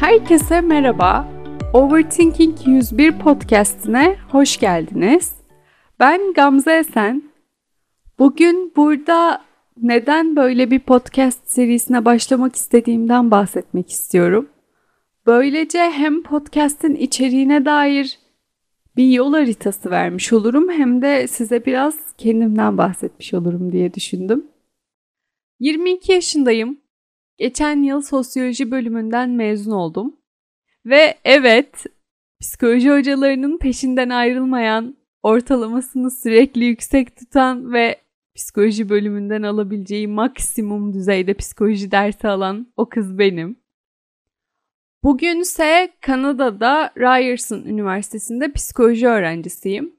Herkese merhaba. Overthinking 101 podcast'ine hoş geldiniz. Ben Gamze Esen. Bugün burada neden böyle bir podcast serisine başlamak istediğimden bahsetmek istiyorum. Böylece hem podcast'in içeriğine dair bir yol haritası vermiş olurum hem de size biraz kendimden bahsetmiş olurum diye düşündüm. 22 yaşındayım. Geçen yıl sosyoloji bölümünden mezun oldum. Ve evet, psikoloji hocalarının peşinden ayrılmayan, ortalamasını sürekli yüksek tutan ve psikoloji bölümünden alabileceği maksimum düzeyde psikoloji dersi alan o kız benim. Bugünse Kanada'da Ryerson Üniversitesi'nde psikoloji öğrencisiyim.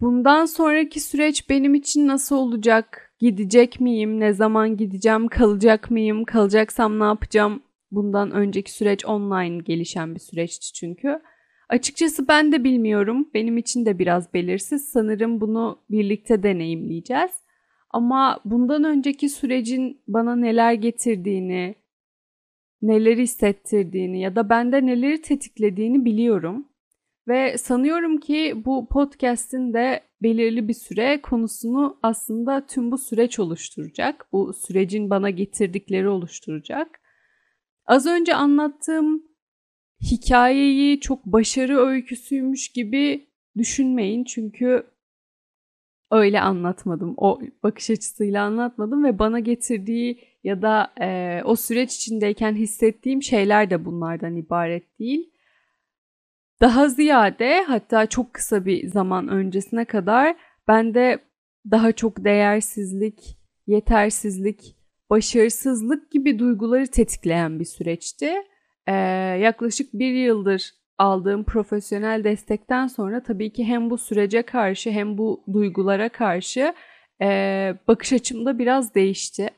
Bundan sonraki süreç benim için nasıl olacak? Gidecek miyim? Ne zaman gideceğim? Kalacak mıyım? Kalacaksam ne yapacağım? Bundan önceki süreç online gelişen bir süreçti çünkü. Açıkçası ben de bilmiyorum. Benim için de biraz belirsiz. Sanırım bunu birlikte deneyimleyeceğiz. Ama bundan önceki sürecin bana neler getirdiğini, neleri hissettirdiğini ya da bende neleri tetiklediğini biliyorum. Ve sanıyorum ki bu podcast'in de belirli bir süre konusunu aslında tüm bu süreç oluşturacak. Bu sürecin bana getirdikleri oluşturacak. Az önce anlattığım hikayeyi çok başarı öyküsüymüş gibi düşünmeyin. Çünkü öyle anlatmadım. O bakış açısıyla anlatmadım ve bana getirdiği ya da e, o süreç içindeyken hissettiğim şeyler de bunlardan ibaret değil. Daha ziyade hatta çok kısa bir zaman öncesine kadar bende daha çok değersizlik, yetersizlik, başarısızlık gibi duyguları tetikleyen bir süreçti. Ee, yaklaşık bir yıldır aldığım profesyonel destekten sonra tabii ki hem bu sürece karşı hem bu duygulara karşı e, bakış açım da biraz değişti.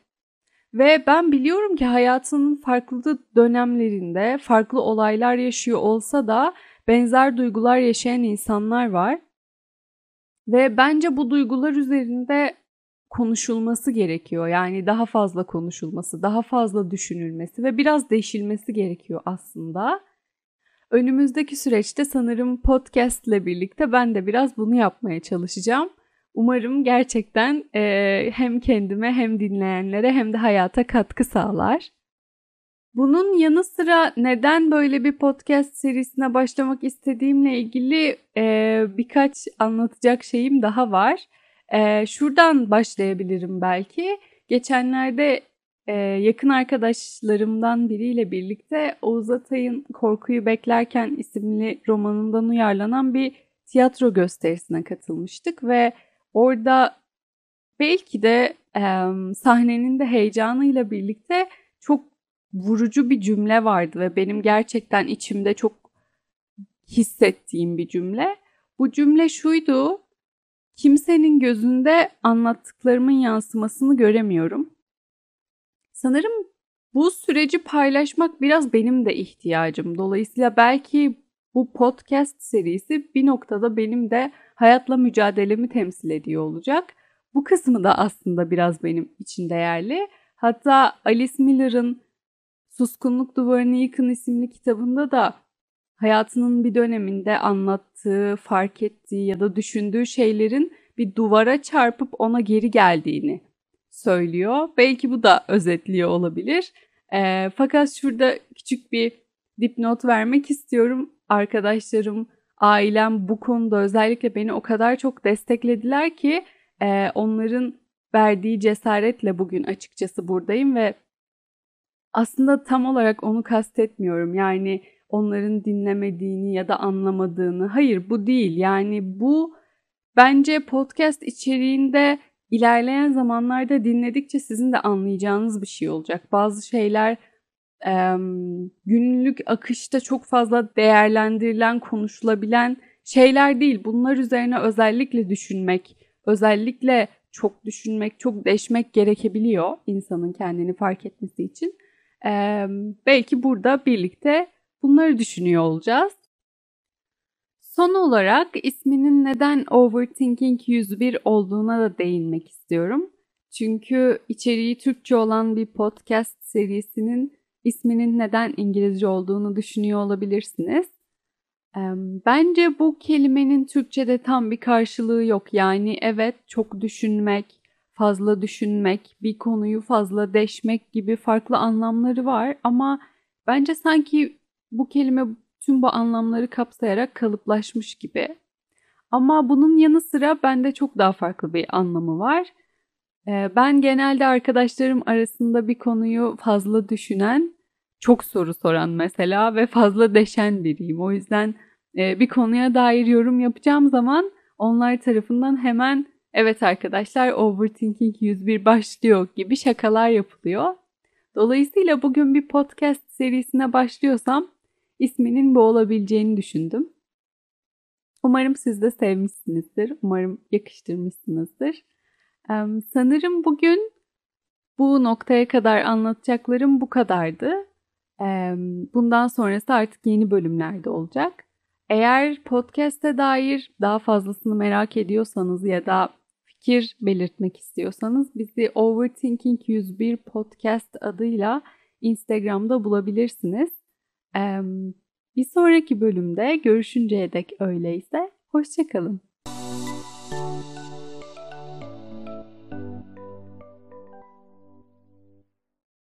Ve ben biliyorum ki hayatının farklı dönemlerinde farklı olaylar yaşıyor olsa da benzer duygular yaşayan insanlar var. Ve bence bu duygular üzerinde konuşulması gerekiyor. Yani daha fazla konuşulması, daha fazla düşünülmesi ve biraz deşilmesi gerekiyor aslında. Önümüzdeki süreçte sanırım podcast ile birlikte ben de biraz bunu yapmaya çalışacağım. Umarım gerçekten e, hem kendime hem dinleyenlere hem de hayata katkı sağlar. Bunun yanı sıra neden böyle bir podcast serisine başlamak istediğimle ilgili e, birkaç anlatacak şeyim daha var. E, şuradan başlayabilirim belki. Geçenlerde e, yakın arkadaşlarımdan biriyle birlikte Oğuz Atay'ın Korkuyu Beklerken isimli romanından uyarlanan bir tiyatro gösterisine katılmıştık ve orada belki de e, sahnenin de heyecanıyla birlikte çok vurucu bir cümle vardı ve benim gerçekten içimde çok hissettiğim bir cümle. Bu cümle şuydu. Kimsenin gözünde anlattıklarımın yansımasını göremiyorum. Sanırım bu süreci paylaşmak biraz benim de ihtiyacım. Dolayısıyla belki bu podcast serisi bir noktada benim de hayatla mücadelemi temsil ediyor olacak. Bu kısmı da aslında biraz benim için değerli. Hatta Alice Miller'ın Suskunluk Duvarını Yıkın isimli kitabında da hayatının bir döneminde anlattığı, fark ettiği ya da düşündüğü şeylerin bir duvara çarpıp ona geri geldiğini söylüyor. Belki bu da özetliyor olabilir. E, fakat şurada küçük bir dipnot vermek istiyorum. Arkadaşlarım, ailem bu konuda özellikle beni o kadar çok desteklediler ki e, onların verdiği cesaretle bugün açıkçası buradayım ve aslında tam olarak onu kastetmiyorum. Yani onların dinlemediğini ya da anlamadığını. Hayır bu değil. Yani bu bence podcast içeriğinde ilerleyen zamanlarda dinledikçe sizin de anlayacağınız bir şey olacak. Bazı şeyler e, günlük akışta çok fazla değerlendirilen, konuşulabilen şeyler değil. Bunlar üzerine özellikle düşünmek, özellikle çok düşünmek, çok deşmek gerekebiliyor insanın kendini fark etmesi için. Ee, belki burada birlikte bunları düşünüyor olacağız. Son olarak isminin neden Overthinking 101 olduğuna da değinmek istiyorum. Çünkü içeriği Türkçe olan bir podcast serisinin isminin neden İngilizce olduğunu düşünüyor olabilirsiniz. Bence bu kelimenin Türkçe'de tam bir karşılığı yok. Yani evet çok düşünmek, fazla düşünmek, bir konuyu fazla deşmek gibi farklı anlamları var ama bence sanki bu kelime tüm bu anlamları kapsayarak kalıplaşmış gibi. Ama bunun yanı sıra bende çok daha farklı bir anlamı var. Ben genelde arkadaşlarım arasında bir konuyu fazla düşünen, çok soru soran mesela ve fazla deşen biriyim. O yüzden bir konuya dair yorum yapacağım zaman onlar tarafından hemen evet arkadaşlar Overthinking 101 başlıyor gibi şakalar yapılıyor. Dolayısıyla bugün bir podcast serisine başlıyorsam isminin bu olabileceğini düşündüm. Umarım siz de sevmişsinizdir. Umarım yakıştırmışsınızdır. Sanırım bugün bu noktaya kadar anlatacaklarım bu kadardı. Bundan sonrası artık yeni bölümlerde olacak. Eğer podcast'e dair daha fazlasını merak ediyorsanız ya da fikir belirtmek istiyorsanız bizi Overthinking 101 Podcast adıyla Instagram'da bulabilirsiniz. Bir sonraki bölümde görüşünceye dek öyleyse hoşçakalın.